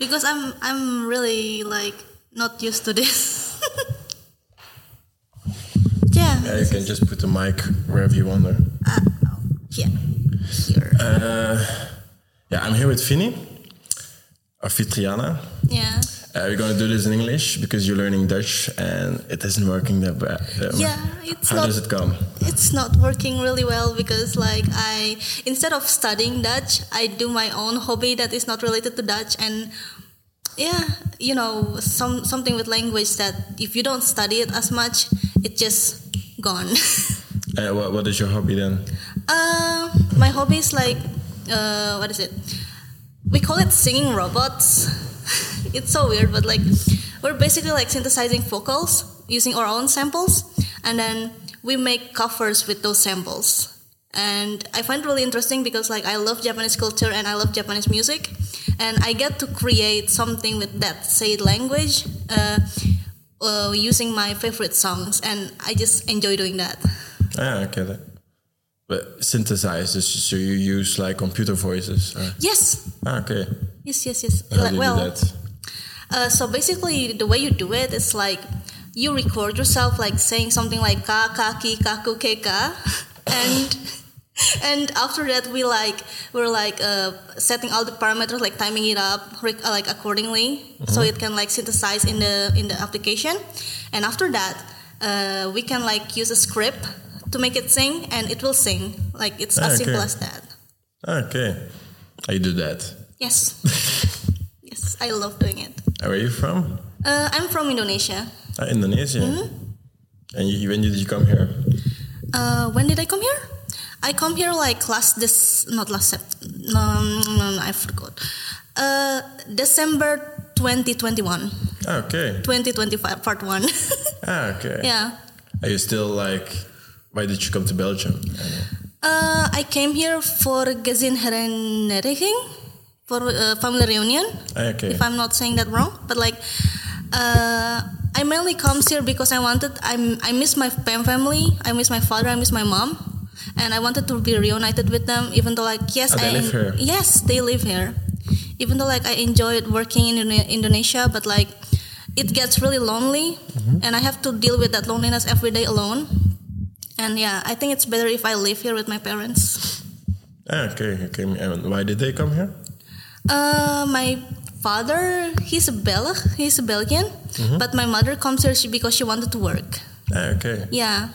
because I'm I'm really like not used to this. yeah. Yeah, you can just put the mic wherever you want. There. Uh, yeah. Here. Uh, yeah, I'm here with Finny, or Fitriana. yeah. Uh, we're going to do this in English because you're learning Dutch and it isn't working that bad. Um, Yeah, it's How not. does it come? It's not working really well because like I instead of studying Dutch, I do my own hobby that is not related to Dutch and yeah, you know, some something with language that if you don't study it as much, it just gone. Uh, what, what is your hobby then? Uh, my hobby is like, uh, what is it? We call it singing robots. it's so weird, but like, we're basically like synthesizing vocals using our own samples, and then we make covers with those samples. And I find it really interesting because like I love Japanese culture and I love Japanese music, and I get to create something with that said language. Uh, uh, using my favorite songs, and I just enjoy doing that. Ah, get That. But synthesizers, so you use like computer voices. or- Yes, Ah, okay. yes, yes, yes. How Like, do you well, do that? Uh, so basically, the way you do it is like you record yourself like saying something like ka ka ki kaku keka, and and after that we like we're like uh, setting all the parameters like timing it up uh, like accordingly. So it can like synthesize in the in the application, and after that uh, we can like use a script to make it sing and it will sing. Like it's Ah, as simple as that. Okay. i do that? Yes, I love doing it. Where are you from? Uh, I'm from Indonesia. Ah, Indonesia. Mm-hmm. And you, when did you come here? Uh, when did I come here? I come here like last this not last Sep- no, no, no I forgot. Uh, December 2021, Ah, okay. 2025 part one. Ah, okay. yeah. Are you still like? Why did you come to Belgium? Uh, I came here for gezin hereniging for uh, family reunion. Ah, okay. If I'm not saying that wrong, but like, uh, I mainly comes here because I wanted. I'm I miss my family. I miss my father. I miss my mom, and I wanted to be reunited with them. Even though like yes, Oh, they I live here? yes they live here. Even though like I enjoyed working in Indonesia, but like it gets really lonely, Mm-hmm. and I have to deal with that loneliness every day alone. And yeah, I think it's better if I live here with my parents. Okay, okay. And why did they come here? Uh, my father, he's a Belg, he's a Belgian, Mm-hmm. but my mother comes here because she wanted to work. Ah, okay. Yeah,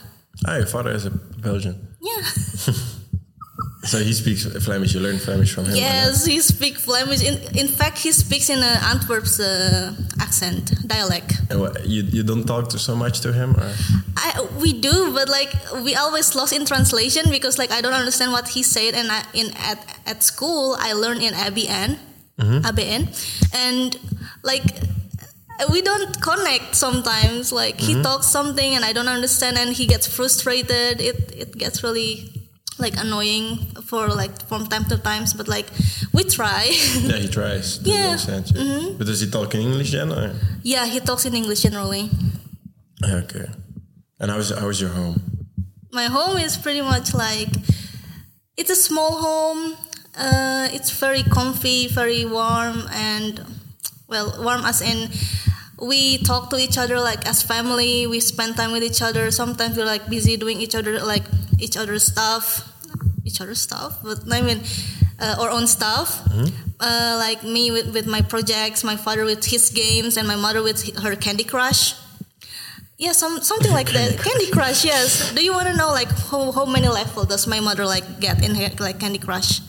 Ah, your father is a Belgian. yeah. So he speaks Flemish. You learn Flemish from him. yes, he speaks Flemish. In, in fact, he speaks in uh, Antwerp's uh, accent, dialect. And what, you you don't talk to so much to him, or I, we do, but like we always lost in translation because like I don't understand what he said, and I, in at at school I learned in ABN, ABN, and like we don't connect sometimes. Like he talks something and I don't understand, and he gets frustrated. It it gets really like annoying for like from time to times, but like we try. yeah, he tries. Yeah. understand you. But does he talk in English then? Or? yeah, he talks in English generally. Ah, Okay. And how's how's your home? my home is pretty much like it's a small home uh, it's very comfy very warm and well warm as in we talk to each other like as family we spend time with each other sometimes we're like busy doing each other like each other's stuff each other's stuff but i mean uh, our own stuff uh, like me with, with my projects my father with his games and my mother with her candy crush yeah, some something like that. Candy Crush, yes. Do you want to know like how, how many level does my mother like get in her, like Candy Crush?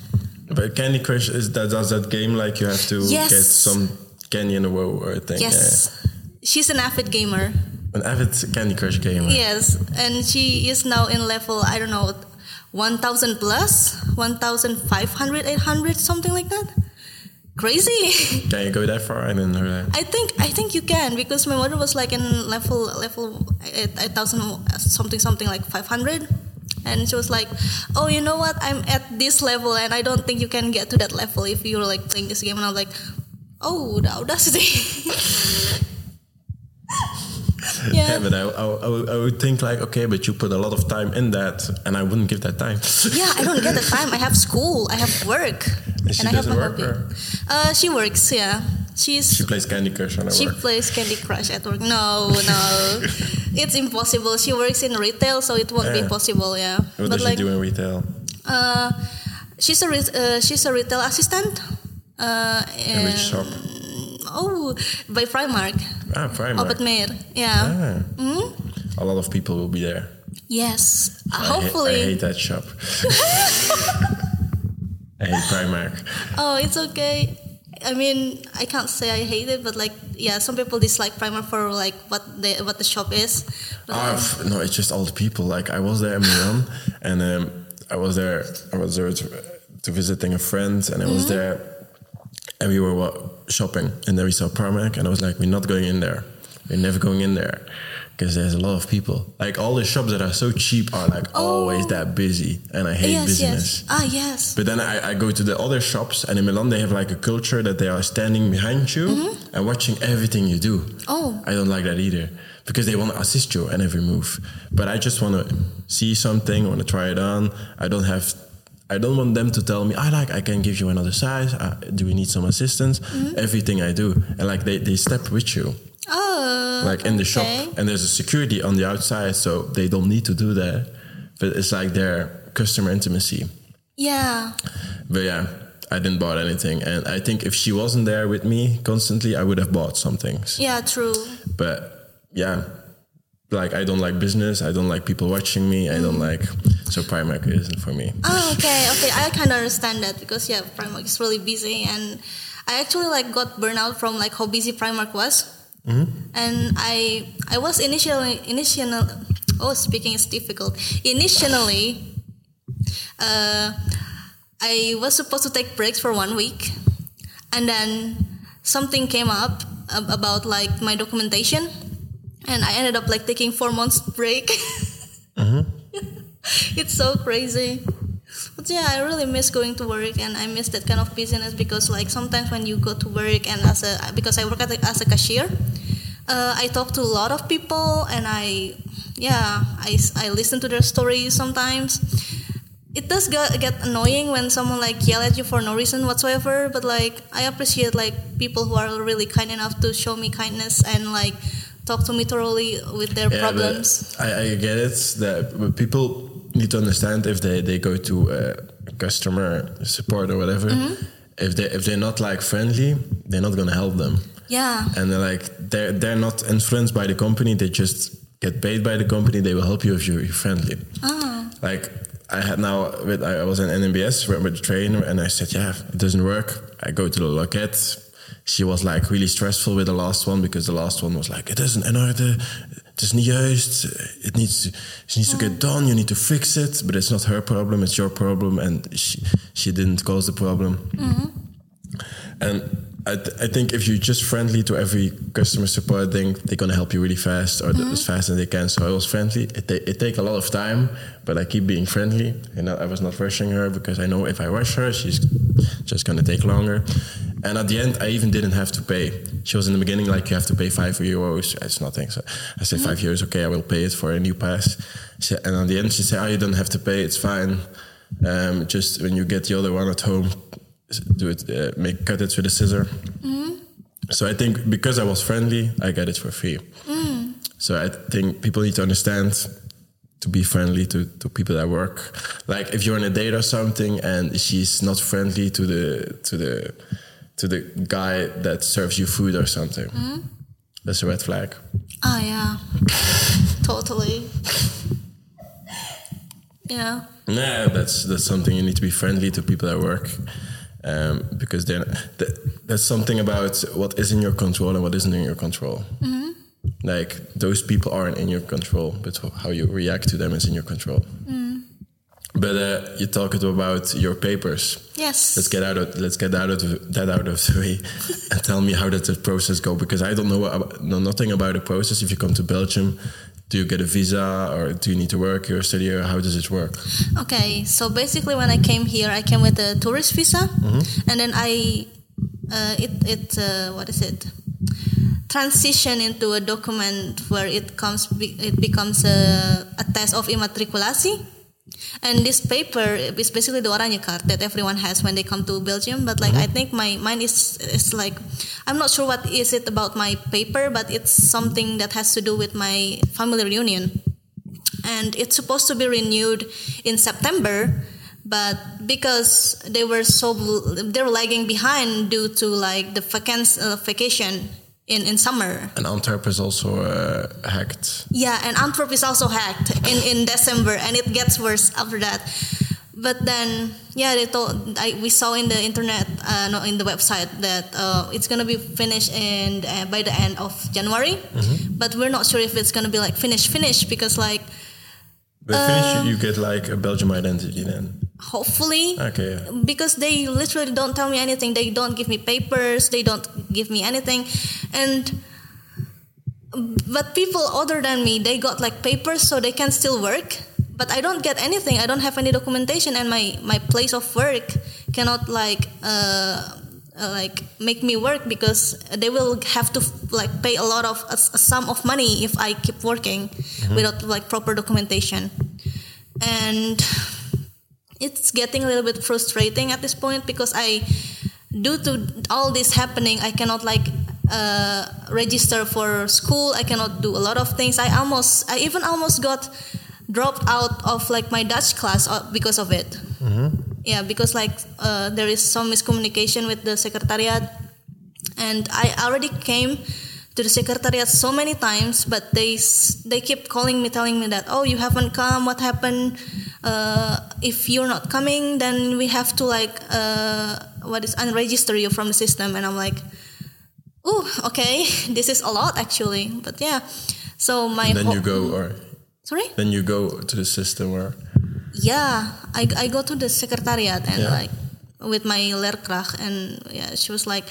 But Candy Crush is that does that game like you have to Yes. get some candy in a row or thing? Yes, she's an avid gamer. An avid Candy Crush gamer. Yes, and she is now in level I don't know, one thousand plus, 1,500, 800, something like that. Crazy. Can you go that far? I didn't know that. I think I think you can because my mother was like in level level eight eight thousand something something like five hundred, and she was like, "Oh, you know what? I'm at this level, and I don't think you can get to that level if you're like playing this game." And I was like, "Oh, the audacity!" yeah, but I, I, I, would, think like, okay, but you put a lot of time in that, and I wouldn't give that time. yeah. I don't get the time. I have school. I have work, And she I have a work, hobby. Uh, she works. Yeah, she's She plays Candy Crush on her she work. plays Candy Crush at work. No, no, it's impossible. She works in retail, so it won't be possible. Yeah, What but does like she do in retail? uh, she's a re- uh, she's a retail assistant. Uh, In which shop? Oh, by Primark. Ah, Primark. Op het Meir. Yeah. Ah. A lot of people will be there. Yes. Uh, I ha- hopefully. I, hate that shop. I hate Primark. Oh, it's okay. I mean, I can't say I hate it, but like, yeah, some people dislike Primark for like what the what the shop is. F- no, it's just old people. Like I was there in Milan, and um, I was there. I was there to, to visiting a friend, and I was there, and we were shopping, and then we saw Primark, and I was like, "We're not going in there. We're never going in there." Because there's a lot of people. Like all the shops that are so cheap are like always that busy, and I hate yes, business. yes. Ah, yes. But then I, I go to the other shops, and in Milan they have like a culture that they are standing behind you and watching everything you do. Oh. I don't like that either because they want to assist you in every move. But I just want to see something, want to try it on. I don't have. I don't want them to tell me, I like, I can give you another size. Uh, do we need some assistance? Everything I do. And like they, they step with you, Oh. like in the shop. And there's a security on the outside, so they don't need to do that. But it's like their customer intimacy. Yeah. But yeah, I didn't bought anything. And I think if she wasn't there with me constantly, I would have bought some things. Yeah. True. But yeah, like I don't like business. I don't like people watching me. I don't like so Primark isn't for me. Oh, okay, okay. I kind of understand that because yeah, Primark is really busy, and I actually like got burnout from like how busy Primark was. And I I was initially initially oh speaking is difficult. Initially, uh, I was supposed to take breaks for one week, and then something came up about like my documentation, and I ended up like taking four months break. it's so crazy. But yeah, I really miss going to work, and I miss that kind of business because like sometimes when you go to work and as a because I work at a, as a cashier, uh, I talk to a lot of people, and I yeah I I listen to their stories sometimes. It does get, get annoying when someone like yell at you for no reason whatsoever, but like I appreciate like people who are really kind enough to show me kindness and like talk to me thoroughly with their Yeah, problems. I, I get it that people need to understand if they, they go to uh, customer support or whatever. If they if they're not like friendly, they're not gonna help them. Yeah. and they're like they're they're not influenced by the company they just get paid by the company they will help you if you're friendly Oh. like i had now with i was in nmbs with the trainer and i said yeah it doesn't work i go to the locket she was like really stressful with the last one because the last one was like it isn't in order het is niet juist it needs to, it needs to get mm. done. You need to fix it. But it's not her problem it's your problem. And she, she didn't cause the problem. Mm-hmm. And I, th- I think if you're just friendly to every customer support thing, they're gonna help you really fast or mm-hmm. as fast as they can. So I was friendly. It, ta- it take a lot of time, but I keep being friendly. And I I was not rushing her because I know if I rush her, she's just gonna take longer. And at the end, I even didn't have to pay. She was in the beginning like you have to pay five euros. It's nothing. So I said mm-hmm. five euros. Okay, I will pay it for a new pass. She, and at the end, she said, "Oh, you don't have to pay. It's fine. Um, just when you get the other one at home, do it. Uh, make cut it with a scissor." Mm-hmm. So I think because I was friendly, I got it for free. Mm. So I think people need to understand to be friendly to, to people that work. Like if you're on a date or something and she's not friendly to the to the to the guy that serves you food or something, mm-hmm. that's a red flag. Oh yeah, totally. Yeah. Yeah, that's that's something you need to be friendly to people at work, um, because then that's something about what is in your control and what isn't in your control. Like those people aren't in your control, but how you react to them is in your control. But uh, you talked about your papers. Yes. Let's get out of let's get out of that out of the way, and tell me how does the process go? Because I don't know about, know nothing about the process. If you come to Belgium, do you get a visa or do you need to work or study or how does it work? Okay, so basically, when I came here, I came with a tourist visa, and then I, uh, it it uh, what is it? Transition into a document where it comes, it becomes a, a test of immatriculasi. And this paper is basically the Oranje card that everyone has when they come to Belgium. But like I think my mine is is like I'm not sure what is it about my paper, but it's something that has to do with my family reunion. And it's supposed to be renewed in September, but because they were so they were lagging behind due to like the vacancy, uh, vacation in, in summer. And Antwerp is also uh, hacked. Yeah, and Antwerp is also hacked in, in December, and it gets worse after that. But then, yeah, they told I, we saw in the internet, uh, no, in the website that uh, it's gonna be finished in uh, by the end of January. But we're not sure if it's gonna be like finished, finished because like But finish, you get like a Belgium identity then. Hopefully Okay. Yeah. because they literally don't tell me anything. They don't give me papers. They don't give me anything, and but people other than me, they got like papers, so they can still work. But I don't get anything. I don't have any documentation, and my my place of work cannot like. Uh, uh, like make me work because they will have to like pay a lot of a, a sum of money if I keep working without like proper documentation, and it's getting a little bit frustrating at this point because I, due to all this happening, I cannot like uh, register for school. I cannot do a lot of things. I almost, I even almost got dropped out of like my Dutch class uh, because of it. Yeah, because like uh, there is some miscommunication with the secretariat, and I already came to the secretariat so many times, but they they keep calling me, telling me that oh you haven't come, what happened? Uh, if you're not coming, then we have to like uh, what is unregister you from the system, and I'm like, oh okay, this is a lot actually, but yeah. So my Then you go, or sorry then you go to the system where. yeah I, I go to the secretariat and Yeah. like with my leerkracht and yeah she was like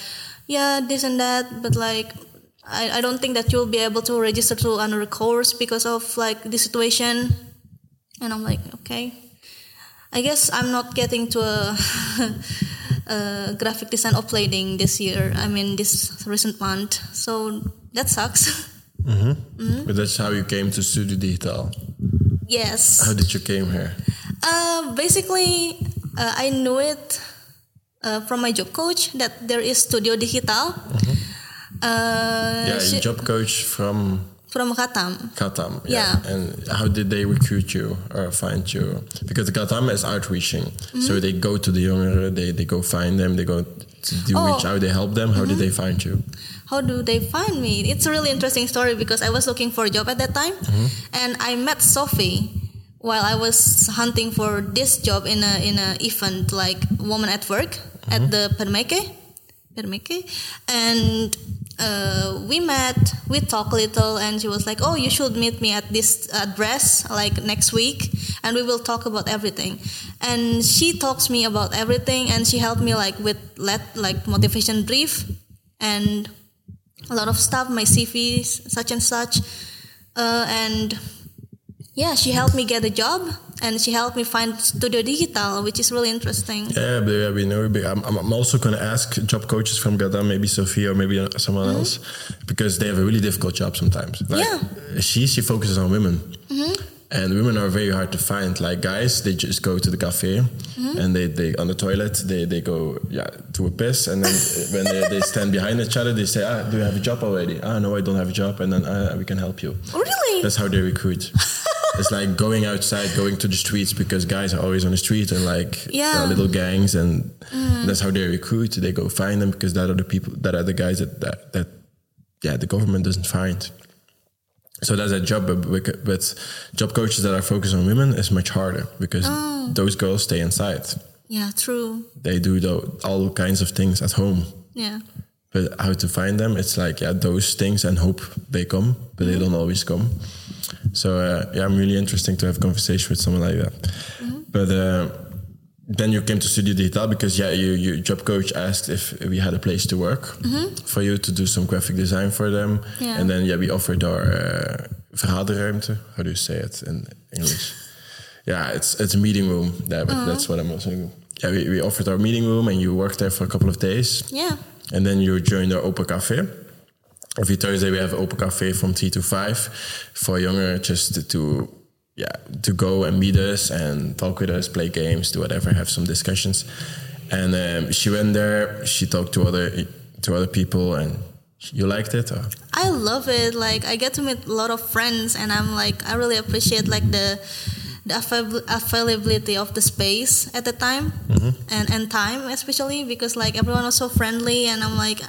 yeah this and that but like I, I don't think that you'll be able to register to another course because of like the situation and i'm like okay. I guess i'm not getting to a, a graphic design uploading this year. I mean this recent month. So that sucks. But that's how you came to Studio Digitaal. yes. How did you came here? Uh, basically, uh, I knew it uh, from my job coach that there is Studio Digitaal. Uh, Yeah, she- job coach from from Katam. Katam. Yeah. And how did they recruit you or find you? Because Katam is outreaching. Mm-hmm. So they go to the younger, they, they go find them, they go to do Oh. reach out, they help them. How did mm-hmm. they find you? How do they find me? It's a really interesting story because I was looking for a job at that time, mm-hmm. and I met Sophie while I was hunting for this job in a in a event like Woman at Work at mm-hmm. the Permeke, Permeke, and uh, we met. We talked a little, and she was like, "Oh, you should meet me at this address like next week, and we will talk about everything." And she talks me about everything, and she helped me like with let like motivation brief and a lot of stuff, my CVs, such and such. Uh, and yeah, she helped me get a job and she helped me find Studio Digitaal, which is really interesting. Yeah, but yeah, we know. but I'm, I'm also going to ask job coaches from Katam, maybe Sophia or maybe someone else, because they have a really difficult job sometimes. Like, Yeah. She she focuses on women, and women are very hard to find. Like guys, they just go to the cafe, and they, they on the toilet they, they go yeah to a piss, and then when they, they stand behind each other, they say, ah, do you have a job already? Ah, no, I don't have a job, and then ah, we can help you. Really? That's how they recruit. it's like going outside, going to the streets because guys are always on the street and like Yeah. little gangs, and mm. that's how they recruit. They go find them because that are the people that are the guys that that, that yeah the government doesn't find. So that's a job, but, but job coaches that are focused on women is much harder because oh. those girls stay inside. yeah, true. They do tho- all kinds of things at home. Yeah. But how to find them? It's like yeah, those things and hope they come, but they mm-hmm. don't always come. So uh, yeah, I'm really interesting to have a conversation with someone like that. But uh, then you came to Studio Digitaal because yeah, you, your job coach asked if we had a place to work for you to do some graphic design for them, Yeah. and then yeah, we offered our uh, vergaderruimte. How do you say it in English? yeah, it's it's a meeting room. That, but that's what I'm also. Yeah, we, we offered our meeting room, and you worked there for a couple of days. Yeah. And then you joined the open cafe. Every Thursday we have open cafe from three to five for younger, just to, to yeah to go and meet us and talk with us, play games, do whatever, have some discussions. And um, she went there. She talked to other to other people, and you liked it. Or? I love it. Like I get to meet a lot of friends, and I'm like I really appreciate like the the availability of the space at the time mm-hmm. and and time especially because like everyone was so friendly, and I'm like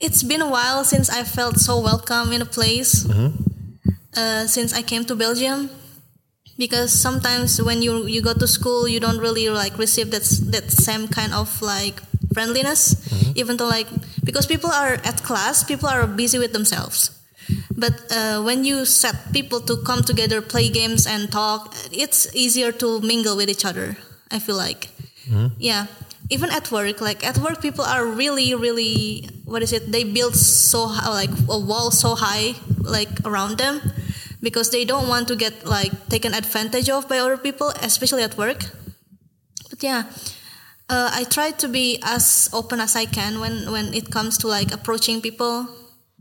it's been a while since I felt so welcome in a place. Mm-hmm. Uh, since I came to Belgium, because sometimes when you you go to school, you don't really like receive that that same kind of like friendliness, mm-hmm. even though like because people are at class, people are busy with themselves. But uh, when you set people to come together, play games, and talk, it's easier to mingle with each other. I feel like, mm-hmm. yeah even at work like at work people are really really what is it? They build so like a wall so high like around them because they don't want to get like taken advantage of by other people especially at work. But yeah uh, i try to be as open as i can when when it comes to like approaching people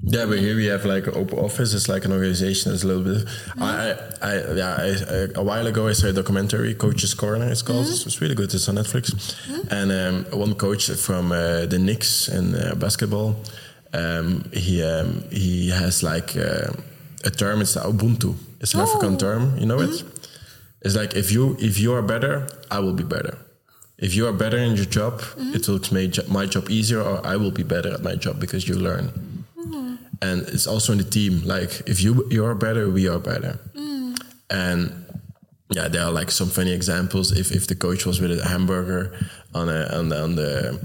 yeah, but here we have like open office. It's like an organization. It's a little bit. Mm-hmm. I, I, yeah. I, I, a while ago, I saw a documentary, Coach's Corner. It's called. Mm-hmm. It's really good. It's on Netflix. Mm-hmm. And um, one coach from uh, the Knicks in uh, basketball, um, he um, he has like uh, a term. It's Ubuntu. It's an oh. African term. You know it. Mm-hmm. It's like if you if you are better, I will be better. If you are better in your job, mm-hmm. it will make my job easier, or I will be better at my job because you learn and it's also in the team like if you you are better we are better mm. and yeah there are like some funny examples if if the coach was with a hamburger on a on the on the,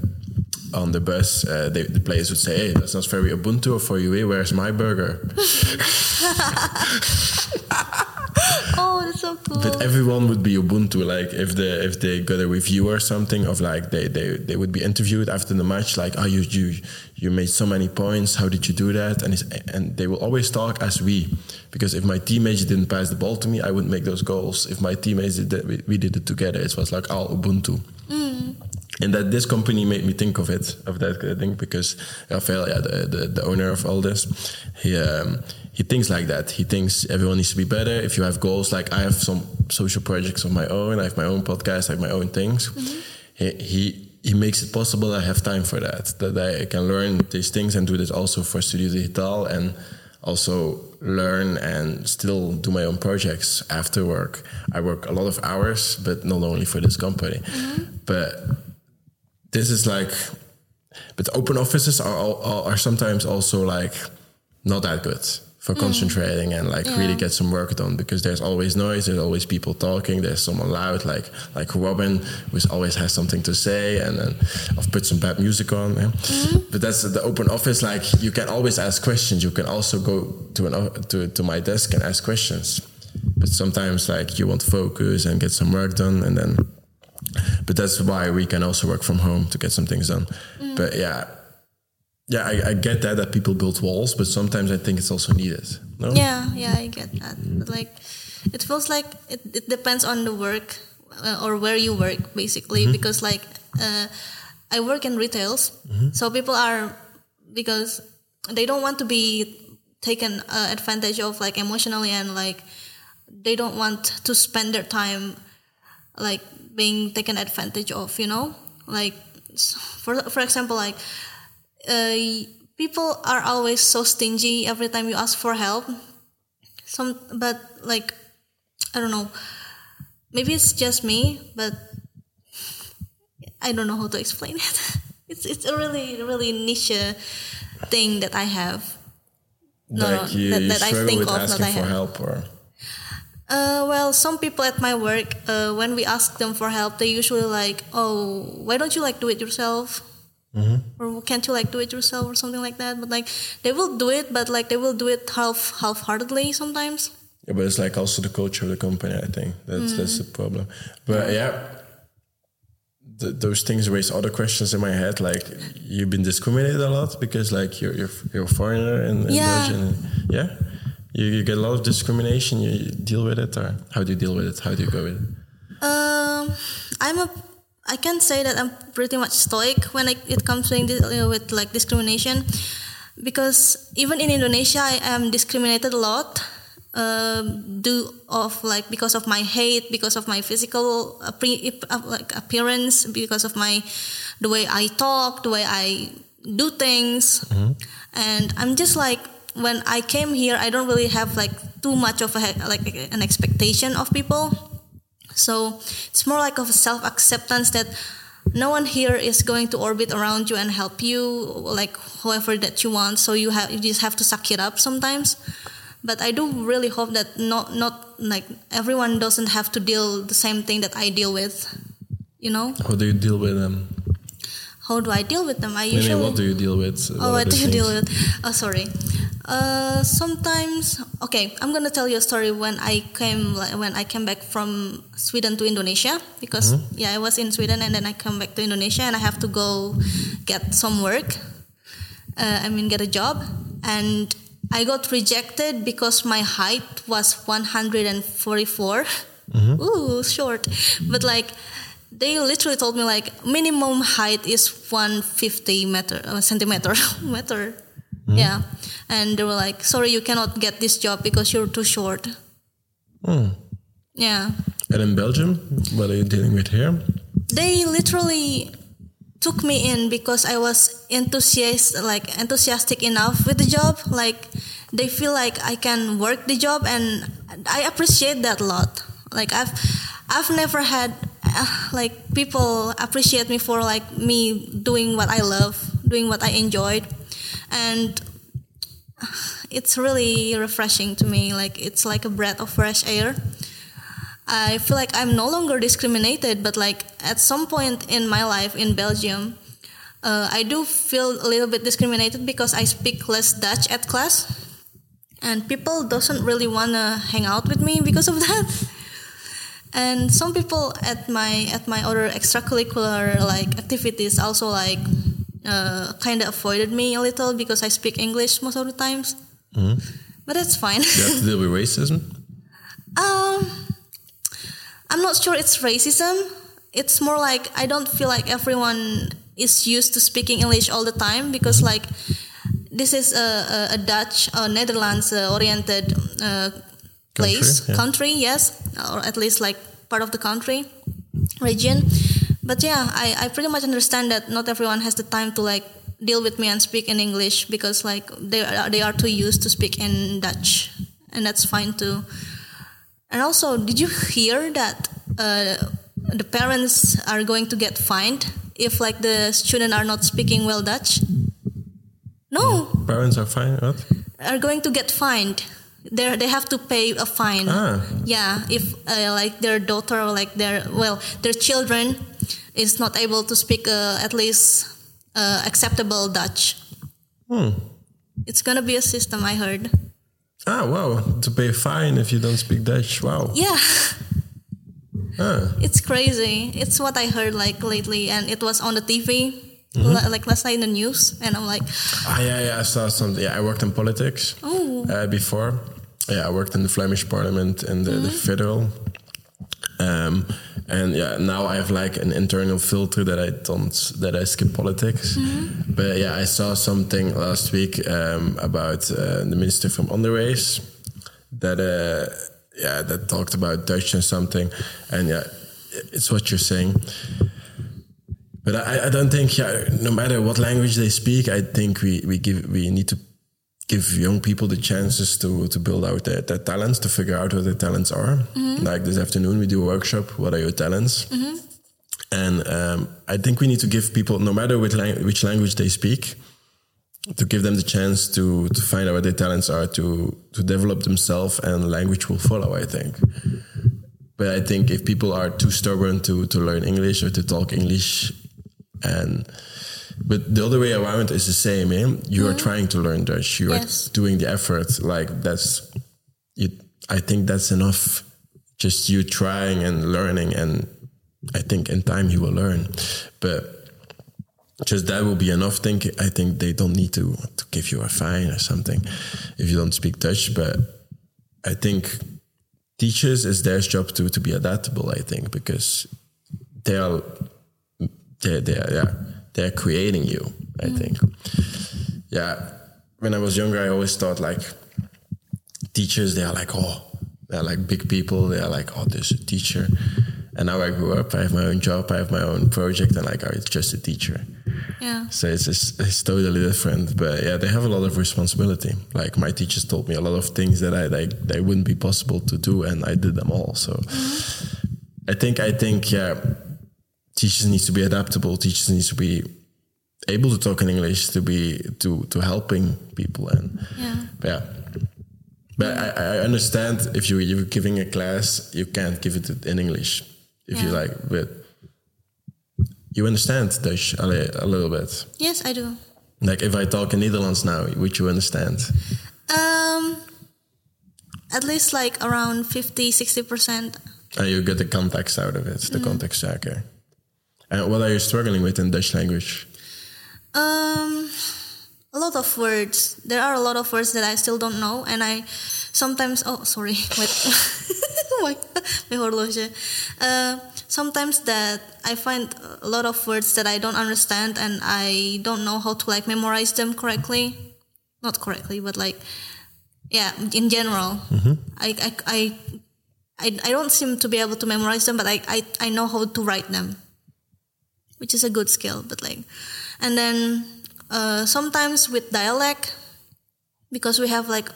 on the bus uh, they, the players would say hey that's not very ubuntu for you eh? where's my burger oh, that's so cool. But everyone would be Ubuntu. Like if they if they got a review or something of like they they, they would be interviewed after the match. Like, oh, you you you made so many points. How did you do that? And and they will always talk as we, because if my teammates didn't pass the ball to me, I wouldn't make those goals. If my teammates did that, we, we did it together. It was like all Ubuntu. And that this company made me think of it, of that thing, because Rafael, yeah, the, the, the owner of all this, he um, he thinks like that. He thinks everyone needs to be better. If you have goals, like I have some social projects of my own, I have my own podcast, I have my own things. Mm-hmm. He, he, he makes it possible. I have time for that. That I can learn these things and do this also for Studio Digitaal and also learn and still do my own projects after work. I work a lot of hours, but not only for this company. Mm-hmm. But this is like, but open offices are are, are sometimes also like not that good for mm. concentrating and like yeah. really get some work done because there's always noise there's always people talking there's someone loud like like robin who always has something to say and then i've put some bad music on yeah. mm-hmm. but that's the open office like you can always ask questions you can also go to an to, to my desk and ask questions but sometimes like you want focus and get some work done and then but that's why we can also work from home to get some things done mm. but yeah yeah, I, I, get that that people build walls, but sometimes I think it's also needed. No? Yeah, yeah, I get that. But like, it feels like it, it depends on the work uh, or where you work, basically. Mm-hmm. Because like, uh, I work in retails, mm-hmm. so people are because they don't want to be taken uh, advantage of like emotionally and like they don't want to spend their time like being taken advantage of. You know, like for for example, like uh, people are always so stingy every time you ask for help. Some, but like, I don't know. Maybe it's just me, but I don't know how to explain it. it's it's a really really niche thing that I have. No, like you, that, that I think of that I have. for help or. Uh, well, some people at my work, uh, when we ask them for help, they usually like, "Oh, why don't you like do it yourself?" Mm-hmm. Or can't you like do it yourself or something like that? But like they will do it, but like they will do it half half heartedly sometimes. Yeah, but it's like also the culture of the company. I think that's mm. that's the problem. But yeah, th- those things raise other questions in my head. Like you've been discriminated a lot because like you're you're, you're a foreigner in, in yeah. Belgium. Yeah, you, you get a lot of discrimination. You deal with it, or how do you deal with it? How do you go with it? Um, I'm a I can say that I'm pretty much stoic when it comes to uh, with like discrimination, because even in Indonesia I am discriminated a lot uh, do of like because of my hate, because of my physical uh, like appearance, because of my the way I talk, the way I do things, mm-hmm. and I'm just like when I came here, I don't really have like too much of a like an expectation of people, so it's more like of a self acceptance that no one here is going to orbit around you and help you like whoever that you want. So you have you just have to suck it up sometimes. But i do really hope that not not like everyone doesn't have to deal the same thing that i deal with you know? How do you deal with them? How do i deal with them? I usually what do you deal with? Oh what do you deal with? Oh sorry uh, sometimes, okay, I'm gonna tell you a story when I came when I came back from Sweden to Indonesia because mm-hmm. yeah, I was in Sweden and then I come back to Indonesia and I have to go get some work. Uh, I mean, get a job, and I got rejected because my height was 144. Mm-hmm. Ooh, short, but like they literally told me like minimum height is 150 meter uh, centimeter meter Mm-hmm. Yeah. And they were like, sorry, you cannot get this job because you're too short. Mm. Yeah. And in Belgium, what are you dealing with here? They literally took me in because I was enthusiastic, like enthusiastic enough with the job. Like they feel like I can work the job, and I appreciate that a lot. Like I've, I've never had uh, like people appreciate me for like me doing what I love, doing what I enjoyed and it's really refreshing to me like it's like a breath of fresh air. I feel like i'm no longer discriminated but like at some point in my life in belgium uh, i do feel a little bit discriminated because i speak less dutch at class. And people doesn't really want to hang out with me because of that. And some people at my at my other extracurricular like activities also like uh, kind of avoided me a little because I speak English most of the times. Mm-hmm. But that's fine. you have to deal with racism. Um, I'm not sure it's racism. It's more like I don't feel like everyone is used to speaking English all the time because mm-hmm. like this is a, a, a Dutch, or Netherlands uh, oriented uh, place, country, yeah. country, yes, or at least like part of the country, region but yeah, I, I pretty much understand that not everyone has the time to like deal with me and speak in English because like they are, they are too used to speak in Dutch, and that's fine too. And also, did you hear that uh, the parents are going to get fined if like the student are not speaking well Dutch? No. Parents are fined. What? Are going to get fined. They they have to pay a fine. Ah. Yeah, if uh, like their daughter or like their well their children is not able to speak uh, at least uh, acceptable Dutch. Hmm. It's gonna be a system, I heard. Ah, wow! To pay a fine if you don't speak Dutch. Wow. Yeah. Ah. It's crazy. It's what I heard like lately, and it was on the TV. Mm-hmm. like last night in the news, and I'm like, ah, yeah, yeah, I saw something. Yeah, I worked in politics oh. uh, before. Yeah, I worked in the Flemish Parliament and the, mm-hmm. the federal. Um, and yeah now i have like an internal filter that i don't that i skip politics. Mm-hmm. but yeah i saw something last week um, about uh, the minister from Onderwijs that uh, yeah that talked about dutch and something. And yeah it's what you're saying. But I, I don't think yeah no matter what language they speak i think we, we give we need to give young people the chances to to build out their, their talents, to figure out what their talents are. Mm-hmm. Like this afternoon, we do a workshop. What are your talents? Mm-hmm. And um, I think we need to give people, no matter which, lang- which language they speak, to give them the chance to to find out what their talents are, to to develop themselves, and language will follow. I think. But I think if people are too stubborn to to learn English or to talk English, and but the other way around is the same. Eh? You mm-hmm. are trying to learn Dutch. You yes. are doing the effort. Like that's, it. I think that's enough. Just you trying and learning, and I think in time you will learn. But just that will be enough. Think I think they don't need to to give you a fine or something if you don't speak Dutch. But I think teachers is their job to to be adaptable. I think because they are they they are, yeah they're creating you. I mm. think. Yeah, when I was younger, I always thought like teachers, they are like, oh, they're like big people. They are like, oh, there's a teacher. And now I grew up, I have my own job, I have my own project, and like, oh, it's just a teacher. Yeah. So it's, just, it's totally different. But yeah, they have a lot of responsibility. Like my teachers told me a lot of things that I like they wouldn't be possible to do, and I did them all. So I think I think yeah, teachers needs to be adaptable. Teachers needs to be able to talk in English to be to to helping people and Yeah. but yeah. But I, I understand if you you're giving a class, you can't give it in English if you like, but you understand Dutch a, a little bit. Yes, I do. Like if I talk in Netherlands now, would you understand? Um, at least like around 50, 60%. And you get the context out of it, the context, yeah, okay. And what are you struggling with in Dutch language? Um, a lot of words. There are a lot of words that I still don't know, and I sometimes. Oh, sorry, wait. my my horloge. Uh, sometimes that I find a lot of words that I don't understand, and I don't know how to like memorize them correctly. Not correctly, but like, yeah, in general, I, I I I I don't seem to be able to memorize them, but I I I know how to write them which is a good skill but like and then uh, sometimes with dialect because we have like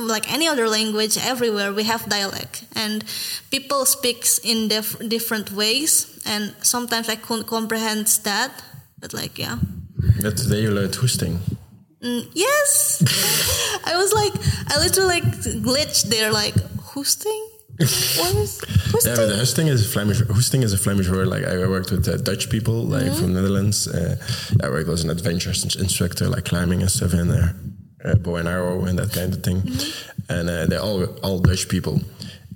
like any other language everywhere we have dialect and people speaks in dif- different ways and sometimes i couldn't comprehend that but like yeah. But today you learned goesting. Mm, yes. I was like i literally like glitched there like hosting what is Yeah, but goesting is a Flemish. Goesting is a Flemish word. Like I worked with uh, Dutch people, like from Netherlands. Uh, I worked as an adventure instructor, like climbing and stuff in there, uh, bow and arrow and that kind of thing. And uh, they're all all Dutch people,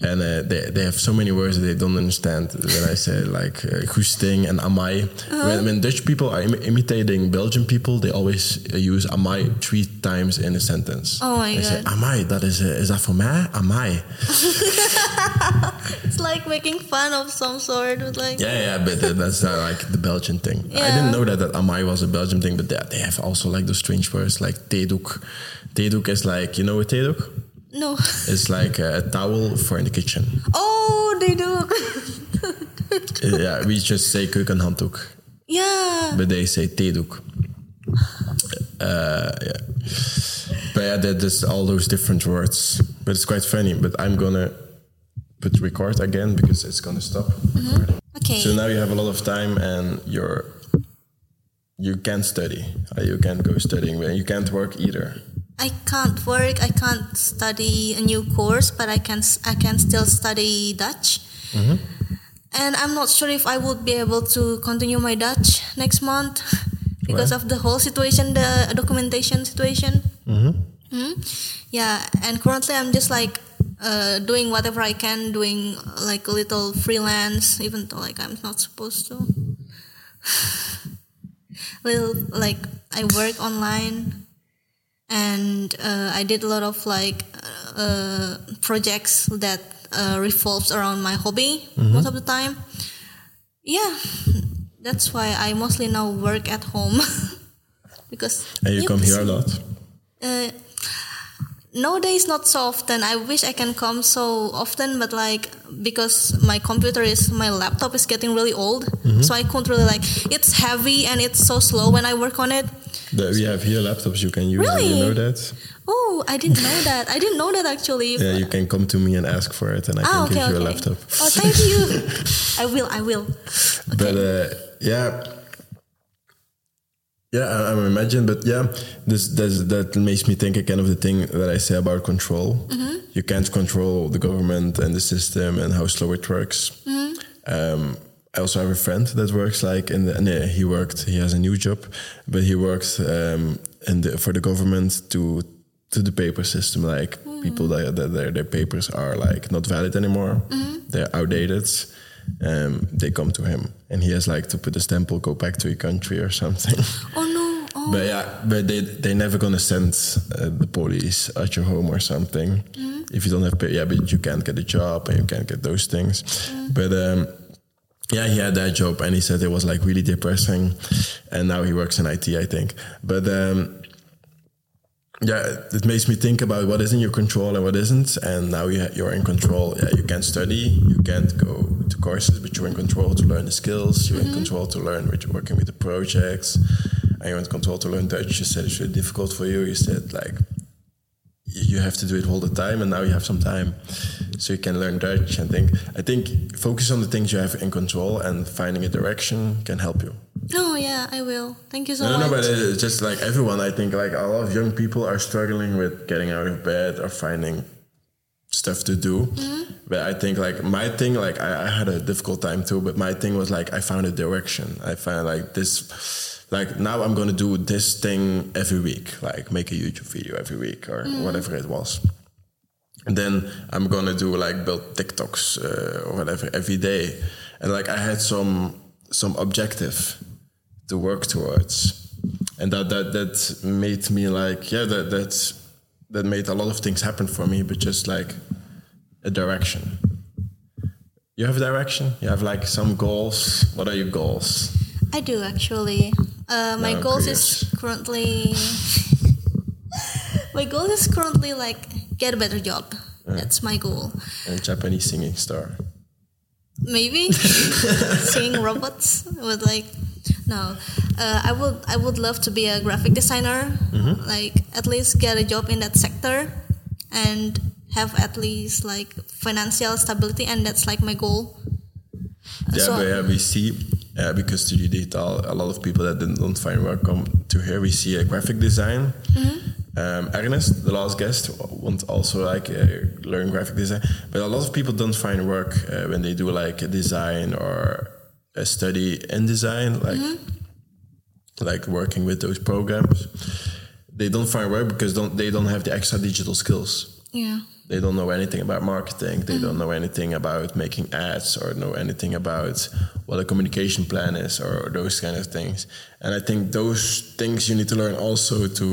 and uh, they they have so many words that they don't understand. When I say like uh, goesting and amai, when, when Dutch people are Im- imitating Belgian people, they always uh, use amai three times in a sentence. Oh my they say amai, that is uh, is that for me? Amai. it's like making fun of some sort with like Yeah, yeah, but uh, that's uh, like the Belgian thing. I didn't know that that amai was a Belgian thing, but they, they have also like those strange words like theedoek. Theedoek is like you know what theedoek? No It's like a towel for in the kitchen. oh they do yeah, we just say keukenhanddoek, yeah but they say theedoek. Uh, yeah, but yeah, that- there's all those different words. But it's quite funny. But I'm gonna put record again because it's gonna stop. recording. okay So now you have a lot of time and you're you can't study. Uh, You can't go studying. You can't work either. I can't work. I can't study a new course, but I can I can still study Dutch. And I'm not sure if I would be able to continue my Dutch next month because Why? of the whole situation, the documentation situation. Mhm. Yeah, and currently I'm just like uh, doing whatever I can, doing like a little freelance, even though like I'm not supposed to. little like I work online and uh, I did a lot of like uh, projects that uh, revolves around my hobby most of the time. Yeah, that's why I mostly now work at home because And you Yep. come here a lot. Uh, nowadays not so often. I wish I can come so often, but like because my computer is my laptop is getting really old, so I can't really like. It's heavy and it's so slow when I work on it. The, we have here laptops you can use. Really? You know that? Oh, I didn't know that. I didn't know that actually. Yeah, you can come to me and ask for it, and I ah, can okay, give you okay. a laptop. Oh, thank you. I will. I will. But uh, yeah, yeah, I, I imagine. But yeah, this, this that makes me think again of the thing that I say about control. You can't control the government and the system and how slow it works. Um, I also have a friend that works like in the. And yeah, he worked. He has a new job, but he works um, in the, for the government to to the paper system. Like people that, that their their papers are like not valid anymore. They're outdated. Um, they come to him, and he has like to put a stamp, go back to your country or something. Oh no. Oh. But yeah, but they they never gonna send uh, the police at your home or something if you don't have pay. Yeah, but you can't get a job and you can't get those things. But um, yeah, he had that job and he said it was like really depressing. And now he works in IT, I think. But um, yeah, it makes me think about what is in your control and what isn't. And now you you're in control. Yeah, you can study, you can't go to courses, but you're in control to learn the skills. You're in control to learn what you're working with the projects, and you're in control to learn Dutch. You said it's really difficult for you. You said like you have to do it all the time, and now you have some time, so you can learn Dutch. I think I think focus on the things you have in control, and finding a direction can help you. Oh yeah, I will. Thank you so No, much. no, no but it's just like everyone. I think like a lot of young people are struggling with getting out of bed or finding stuff to do. Mm-hmm. But I think like my thing, like I, I had a difficult time too. But my thing was like I found a direction. I found like this, like now I'm gonna do this thing every week, like make a YouTube video every week or whatever it was. And then I'm gonna do like build TikToks uh, or whatever every day, and like I had some some objective to work towards, and that that that made me like yeah that that's that made a lot of things happen for me, but just like a direction. You have a direction. You have like some goals. What are your goals? I do actually. Uh, my No, I'm goals is currently. my goal is currently like get a better job. That's my goal. A Japanese singing star. Maybe singing robots with like no. Uh, I would I would love to be a graphic designer. Mm-hmm. Like at least get a job in that sector, and have at least like financial stability, and that's like my goal. Yeah, So- but yeah, we see uh, because Studio Digitaal, a lot of people that didn't, don't find work come to here. We see a graphic design. Um, Ernest, the last guest, want also like uh, learn graphic design, but a lot of people don't find work uh, when they do like a design or a study in design, like like working with those programs. They don't find work because don't they don't have the extra digital skills Yeah. They don't know anything about marketing they don't know anything about making ads or know anything about what a communication plan is or those kind of things. And i think those things you need to learn also to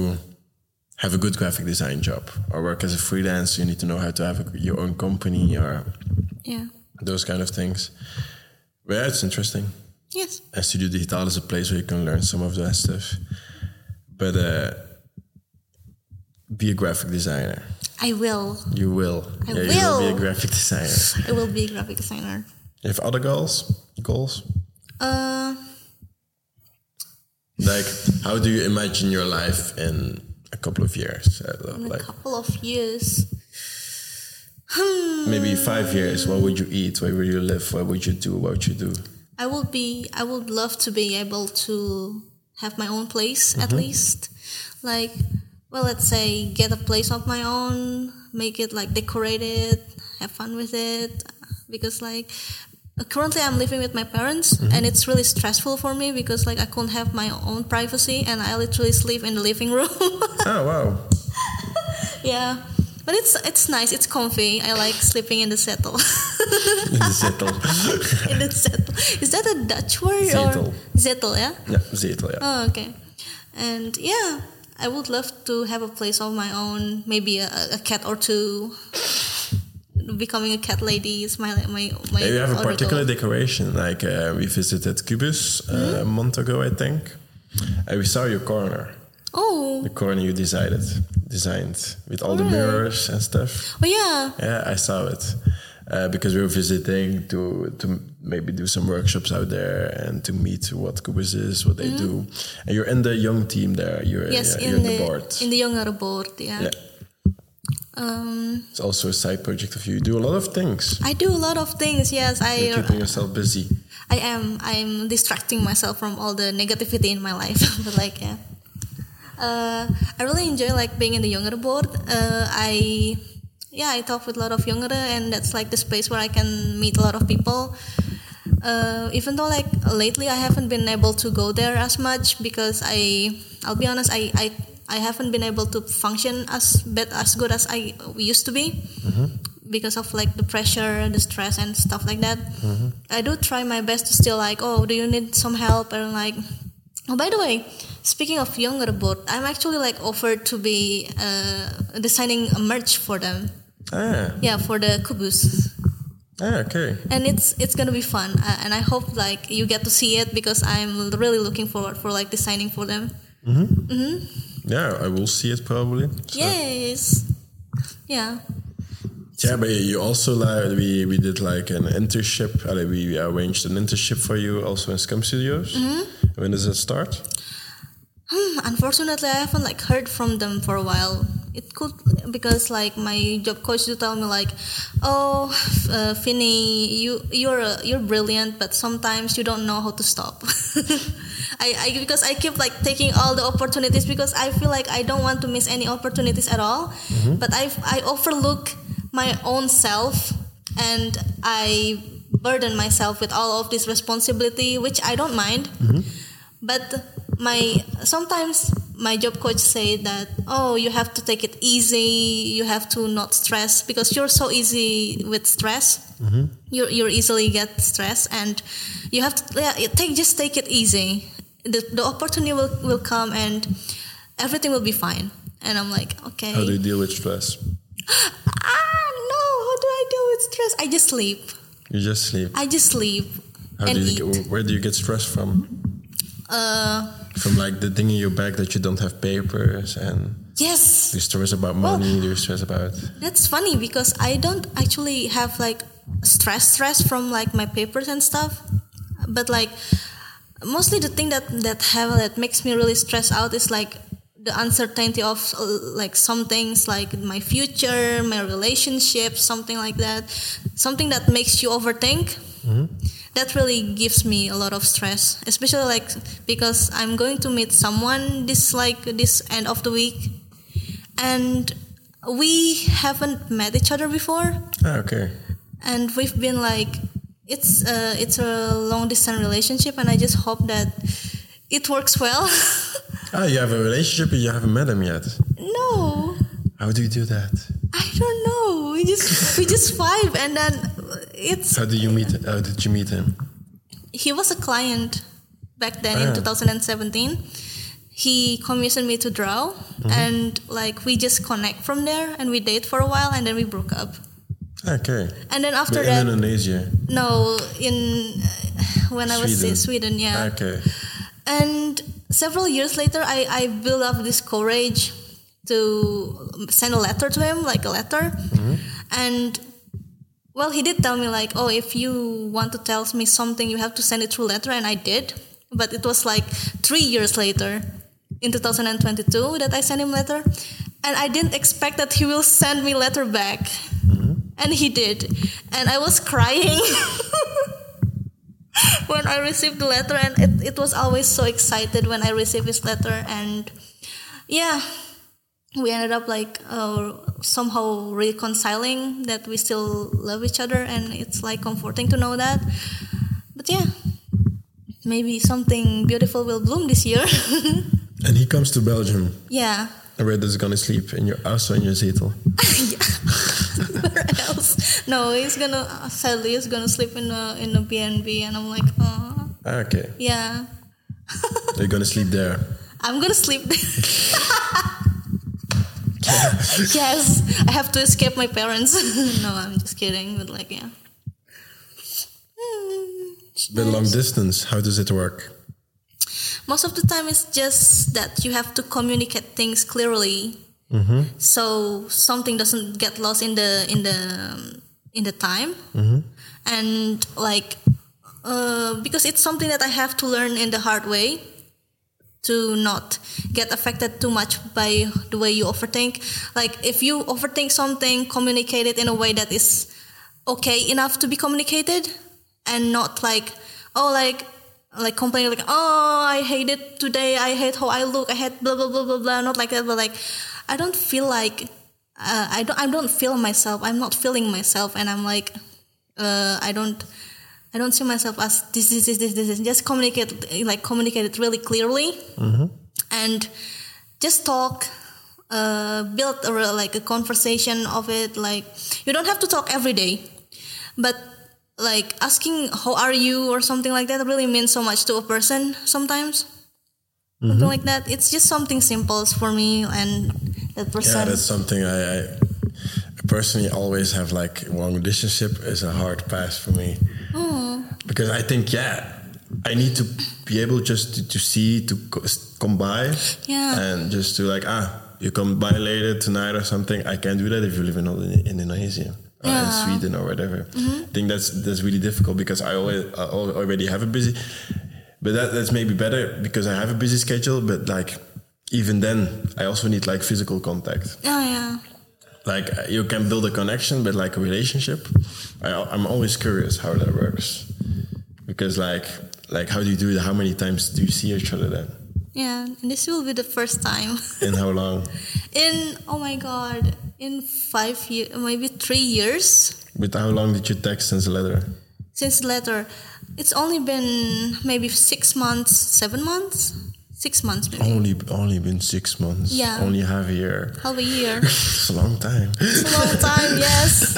have a good graphic design job or work as a freelancer you need to know how to have a, your own company or Yeah. those kind of things. But yeah it's interesting. Yes. and Studio Digitaal is a place where you can learn some of that stuff. But uh, be a graphic designer I will. you will. I yeah, you will be a graphic designer. I will be a graphic designer. You have other goals? Goals? Uh, Like, how do you imagine your life in a couple of years? Uh, in a Like, couple of years. maybe five years. What would you eat? Where would you live? What would you do? What would you do? I would be I would love to be able to have my own place at least. Like well let's say get a place of my own, make it like decorated, have fun with it because like currently I'm living with my parents mm-hmm. and it's really stressful for me because like I can't have my own privacy and I literally sleep in the living room. Oh, wow. yeah. But it's it's nice, it's comfy. I like sleeping in the settle. In the zetel. in the settle. Is that a Dutch word Zetel. or zetel, yeah? yeah, zetel, yeah. Oh, okay. And yeah, I would love to have a place of my own, maybe a, a cat or two. Becoming a cat lady is my my my. You have a particular goal. decoration. Like, uh, we visited Kubus uh, a month ago, I think. And we saw your corner. Oh, The corner you decided, designed with all the mirrors and stuff. oh yeah. Yeah, I saw it uh, because we were visiting to to maybe do some workshops out there and to meet what Kubus is, what they do. And you're in the young team there. You're. Yes, yeah, in you're the, in the board. in the younger board. Yeah. yeah, Um, it's also a side project of you. You do a lot of things. I do a lot of things. Yes, I You're keeping yourself busy. I am. I'm distracting myself from all the negativity in my life. but like, yeah, uh, I really enjoy like being in the younger board. Uh, I, yeah, I talk with a lot of younger, and that's like the space where I can meet a lot of people. Uh, even though like lately I haven't been able to go there as much because I, I'll be honest, I, I, I haven't been able to function as bad as good as I used to be because of like the pressure, the stress, and stuff like that. I do try my best to still like, oh, do you need some help? And like, oh, by the way, speaking of younger board, I'm actually like offered to be uh, designing a merch for them. Ah, Yeah, for the Kubus. ah, okay. And it's it's gonna be fun, uh, and I hope like you get to see it because I'm really looking forward for like designing for them. Hmm. Hmm. Yeah, I will see it probably. So- Yes. Yeah. Yeah, but you also like we we did like an internship. uh, We arranged an internship for you also in Scum Studios. Hmm. When does it start? Hmm, Unfortunately, I haven't like heard from them for a while. It could because like my job coach to tell me like, oh, uh, Finny, you you're uh, you're brilliant, but sometimes you don't know how to stop. I, I because I keep like taking all the opportunities because I feel like I don't want to miss any opportunities at all. But I I overlook my own self and I burden myself with all of this responsibility, which I don't mind but my sometimes my job coach say that oh you have to take it easy. You have to not stress because you're so easy with stress. You you easily get stress and you have to yeah, take just take it easy. The, the opportunity will, will come and everything will be fine. And i'm like okay. How do you deal with stress? ah no how do i deal with stress? I just sleep. You just sleep. i just sleep How and do you eat. get, where do you get stress from? uh From like the thing in your bag that you don't have papers and yes you stress about money? Do you stress about That's funny because I don't actually have like stress stress from like my papers and stuff. But like mostly the thing that that have that makes me really stressed out is like the uncertainty of uh, like some things like my future, my relationships, something like that. Something that makes you overthink. That really gives me a lot of stress, especially like because I'm going to meet someone this like this end of the week and we haven't met each other before ah, okay. and we've been like it's uh, it's a long distance relationship and i just hope that it works well Ah, you have a relationship but you haven't met him yet. no How do you do that? i don't know we just we just vibe and then it's How do you meet? How did you meet him? he was a client back then Ah. in 2017 he commissioned me to draw and like we just connect from there and we date for a while and then we broke up Okay. and then after But that in Indonesia. No, in uh, when I was in Sweden. Sweden, yeah. Okay. And several years later, I I built up this courage to send a letter to him, like a letter, and. Well, he did tell me like, oh, if you want to tell me something, you have to send it through letter, and I did. But it was like three years later, in 2022, that I sent him letter, and I didn't expect that he will send me letter back, mm-hmm. and he did, and I was crying when I received the letter, and it, it was always so excited when I received his letter, and yeah, we ended up like uh, somehow reconciling that we still love each other, and it's like comforting to know that. But yeah, maybe something beautiful will bloom this year. And he comes to Belgium. yeah. And where does he gonna sleep? In your house or in your zetel? Where else? No, he's gonna sadly he's gonna sleep in a in a BNB, and I'm like, oh, okay. yeah. You're gonna sleep there. I'm gonna sleep. yes, I have to escape my parents. no, I'm just kidding. But like, yeah. But long distance, how does it work? Most of the time, it's just that you have to communicate things clearly, so something doesn't get lost in the in the in the time, and like uh, because it's something that I have to learn in the hard way to not get affected too much by the way you overthink. Like if you overthink something, communicate it in a way that is okay enough to be communicated and not like oh like like complaining like oh I hate it today, I hate how I look, I hate blah blah blah blah blah. Not like that, but like I don't feel like uh, I don't I don't feel myself. I'm not feeling myself, and I'm like uh, I don't I don't see myself as this this this this this. this. Just communicate like communicate it really clearly, and just talk. Uh, build a, re- like a conversation of it. Like you don't have to talk every day, but like asking how are you or something like that really means so much to a person sometimes. Something like that. It's just something simple for me and that person. Yeah, that's something I, I personally always have like long relationship is a hard pass for me. Because I think, yeah, I need to be able just to, to see to co- come by Yeah. and just to like ah you come by later tonight or something i can't do that if you live in, in indonesia or in Yeah. Mm-hmm. sweden or whatever i think that's that's really difficult because i always I already have a busy but that, that's maybe better because i have a busy schedule but like even then i also need like physical contact Oh yeah. Like uh, you can build a connection but like a relationship. I, i'm always curious how that works. Because like like how do you do it? How many times do you see each other then? Yeah. And this will be the first time. in how long? In oh my god, in five years, maybe three years. But how long did you text since the letter? Since the letter. It's only been maybe six months, seven months, six months maybe. only only been six months Yeah. only half a year Half a year. it's a long time It's a long time, yes.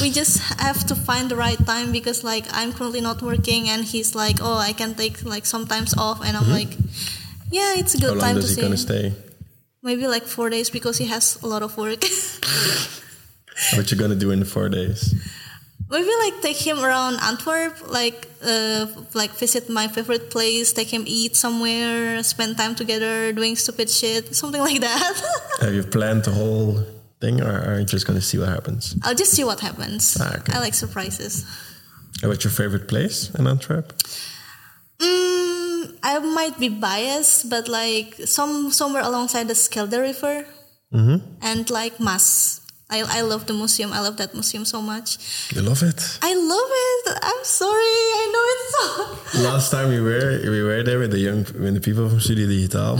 We just have to find the right time because like I'm currently not working and he's like, Oh, I can take like sometimes off and I'm like Yeah, it's a Mm-hmm. how good long time to does he see. gonna stay Maybe like four days because he has a lot of work. what you gonna do in four days Maybe like take him around Antwerp, like uh, like visit my favorite place, take him eat somewhere, spend time together, doing stupid shit, something like that. have you planned the whole thing or are you just gonna see what happens I'll just see what happens. Ah, okay. I like surprises. What's your favorite place in antwerp Mm, I might be biased, but like some somewhere alongside the Schelde River and like MAS. I, I love the museum. I love that museum so much. you love it I love it. I'm sorry. I know it's so. Last time we were we were there with the young with the people from Studio Digitaal.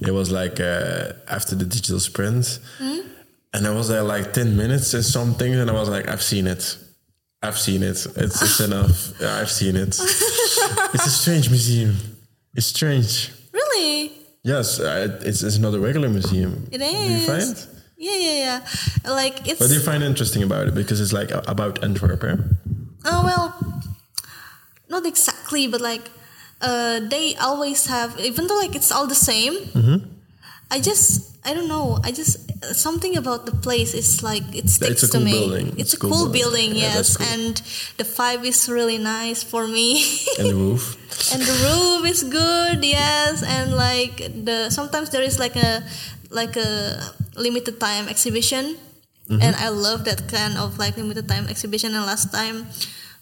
It was like uh, after the digital sprint, and I was there like ten minutes and something, and I was like, I've seen it, I've seen it. It's, it's enough. Yeah, I've seen it. it's a strange museum. It's strange. Really? Yes, it's, it's not a regular museum. It is. Do you find? Yeah, yeah, yeah. Like it's. What do you find interesting about it? Because it's like about Antwerp. eh? Oh well, not exactly, but like uh, they always have, even though like it's all the same. Mm-hmm. I just I don't know. I just something about the place is like it sticks a to cool me. building. It's, It's a cool cool building. building, yes, cool. and the vibe is really nice for me. And the roof. and the roof is good yes and like the sometimes there is like a like a limited time exhibition Mm-hmm. and i love that kind of like limited time exhibition and last time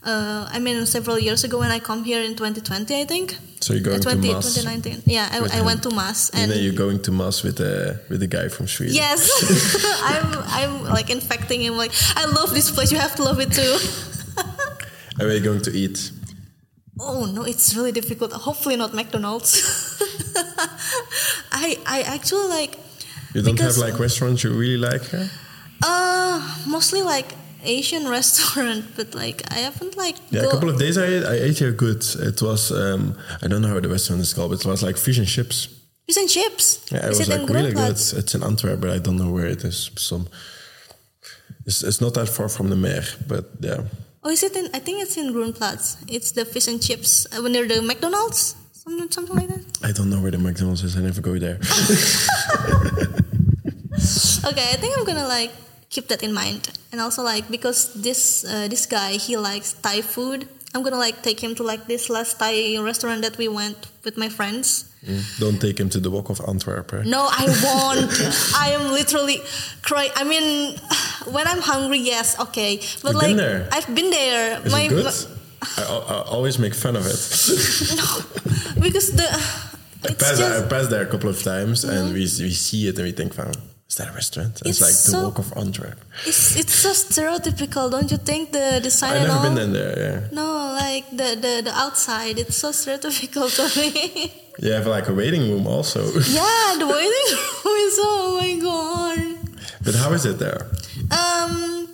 uh, i mean several years ago when i come here in 2020 i think So you're going Uh, to 20, MAS. 2019 yeah i, I went to MAS And and then you're going to MAS with the with the guy from Sweden. yes i'm i'm like infecting him like i love this place you have to love it too Are we're going to eat. Oh no, it's really difficult. Hopefully not McDonald's. I I actually like You don't have like restaurants you really like here? uh mostly like Asian restaurant, but like I haven't like Yeah, go- a couple of days I ate, I ate here good. It was um, I don't know how the restaurant is called, but it was like fish and chips. fish and chips. Yeah, it Is was it like really good. It's in Antwerp, but I don't know where it is. Some it's, it's not that far from the Meir, but yeah. Oh, is it in? I think it's in Groenplaats. It's the fish and chips uh, when they're the McDonald's, something something like that. I don't know where the McDonald's is. I never go there. Okay, I think I'm gonna like keep that in mind, and also like because this uh, this guy he likes Thai food. I'm gonna like take him to like this last Thai restaurant that we went with my friends. don't take him to the Wok of Antwerp. eh? No, I won't. I am literally crying. I mean, when I'm hungry, yes, okay. But You've like, been there? I've been there. Is My- it good? my- I, I, always make fun of it. No, because the I passed, I passed there a couple of times, and we, we see it and we think, "Wow, is that a restaurant?" It's, It's like the Wok of Antwerp. it's it's so stereotypical, don't you think? The design I've never all. been in there. Yeah, No, like the, the the outside, it's so stereotypical to me. you have like a waiting room also. yeah, the waiting room is oh my god. but how is it there? Um,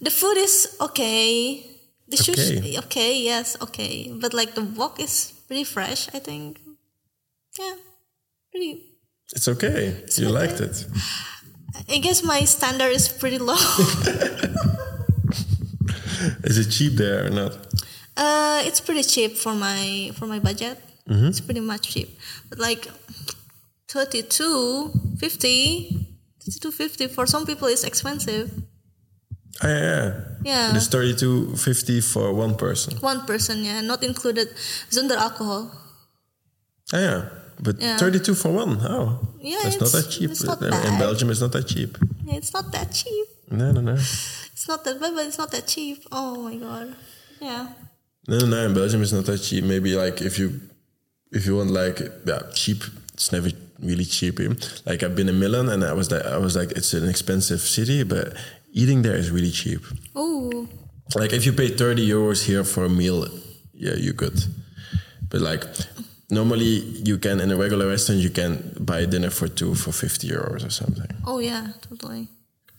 the food is okay. The Okay. okay, yes, okay. But like the walk is pretty fresh, I think. Yeah, pretty. It's okay. you okay. liked it. I guess my standard is pretty low. Is it cheap there or not? uh, it's pretty cheap for my for my budget. Mm-hmm. It's pretty much cheap, but like 32, 50, 32, 50 for some people is expensive. Ah, yeah, yeah. Yeah. It's thirty-two fifty for one person. One person, yeah, not included. Zonder alcohol. Ah, yeah. But Yeah. 32 for one. Oh. Yeah, That's not that cheap. it's not in. Belgium, it's not that cheap. It's not that cheap. No, no, no. It's not that bad, but it's not that cheap. Oh my god. Yeah. No, no, no. In Belgium, it's not that cheap. Maybe like if you if you want like yeah cheap, it's never really cheap. eh? Like I've been in Milan and I was like I was like it's an expensive city, but eating there is really cheap. Oh. Like if you pay thirty euros here for a meal, yeah, you could. But like normally you can in a regular restaurant you can buy dinner for two for fifty euros or something. Oh yeah, totally.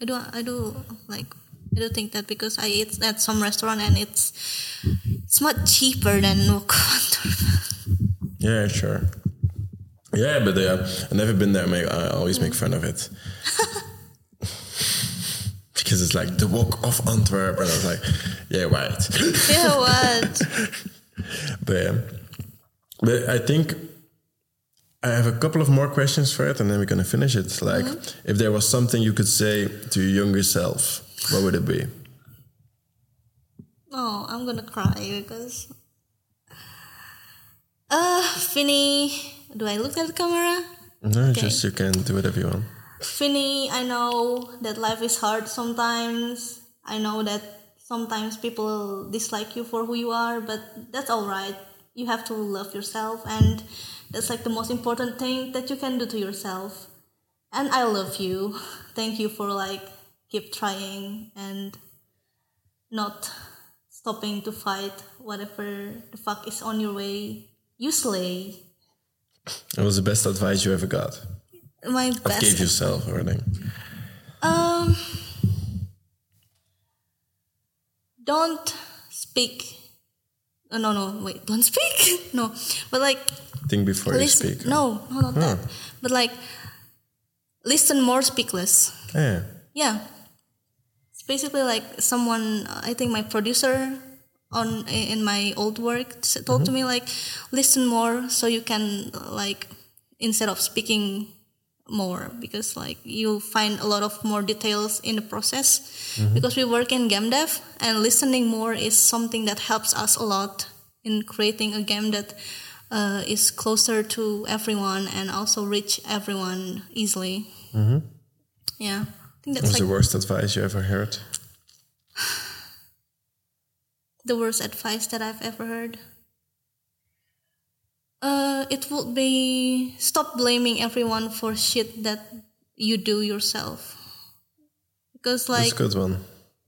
I do. I do like. I do think that because I eat at some restaurant and it's it's much cheaper than. Yeah, sure. Yeah, but uh, I've never been there. Make, I always make fun of it. because it's like the wok of Antwerp. And I was like, yeah, right. yeah, what? but, um, but I think I have a couple of more questions for it and then we're going to finish it. Like, if there was something you could say to your younger self, what would it be? Oh, I'm gonna cry because. Uh, Finny, do I look at the camera? No, just you can do whatever you want. Finny, I know that life is hard sometimes. I know that sometimes people dislike you for who you are, but that's all right. You have to love yourself, and that's like the most important thing that you can do to yourself. And I love you. Thank you for like keep trying and not stopping to fight whatever the fuck is on your way. You slay. What was the best advice you ever got? My best. gave yourself or anything? Um, don't speak. Uh, no, no, wait, don't speak. no, but like Think before you speak. No, no, not that. But like listen more, speak less. Yeah. Yeah, it's basically like someone. I think my producer on in my old work told to me like listen more so you can like instead of speaking more because like you find a lot of more details in the process. Because we work in game dev and listening more is something that helps us a lot in creating a game that uh, is closer to everyone and also reach everyone easily. Yeah. I think What that's was like the worst advice you ever heard? the worst advice that I've ever heard? Uh, it would be stop blaming everyone for shit that you do yourself. Because like a good one.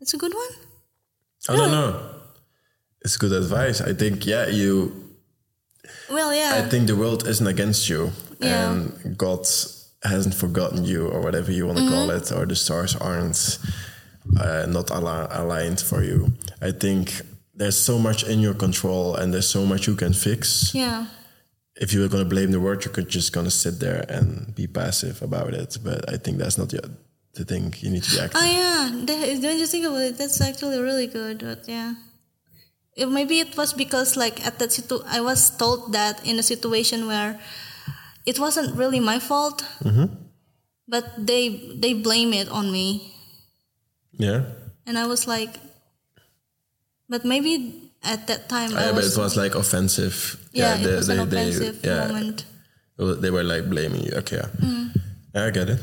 it's a good one. I don't know. It's good advice. I think, yeah, you. Well, yeah. I think the world isn't against you, Yeah. and God hasn't forgotten you, or whatever you want to call Mm-hmm. it, or the stars aren't uh, not al- aligned for you. I think there's so much in your control, and there's so much you can fix. yeah, If you were gonna blame the world, you could just gonna sit there and be passive about it. But I think that's not the, the thing. You need to be active. oh yeah. That, don't you think about it? That's actually really good. But yeah, it, maybe it was because like at that situ, I was told that in a situation where it wasn't really my fault, mm-hmm. but they they blame it on me. yeah. and I was like, but maybe at that time I Yeah, but was, it was like offensive. yeah, they- it was they- an they- offensive yeah, moment. They were like blaming you. Okay, yeah. Mm. I get it.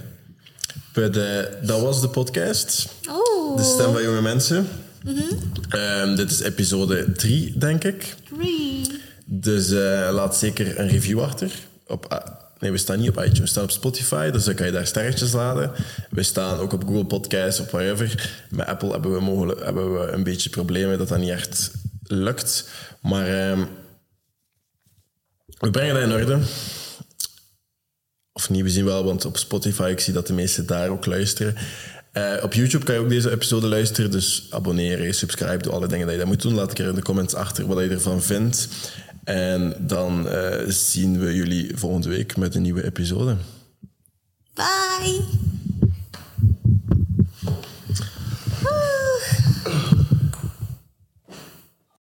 But uh, dat was de podcast. Oh, De Stem van Jonge Mensen. Mm-hmm. Ehm, dit is episode 3, denk ik. three. Dus eh, laat zeker een review achter. Op, ah, nee, we staan niet op iTunes, we staan op Spotify. Dus dan kan je daar sterretjes laden. We staan ook op Google Podcasts, op wherever. Met Apple hebben we, mogelijk, hebben we een beetje problemen dat dat niet echt lukt. Maar ehm, we brengen dat in orde. Of niet, we zien wel, want op Spotify, ik zie dat de meesten daar ook luisteren. Eh, op YouTube kan je ook deze episode luisteren, dus abonneren, subscribe, doe alle dingen dat je dat moet doen. Laat ik er in de comments achter wat je ervan vindt. En dan eh, zien we jullie volgende week met een nieuwe episode. Bye.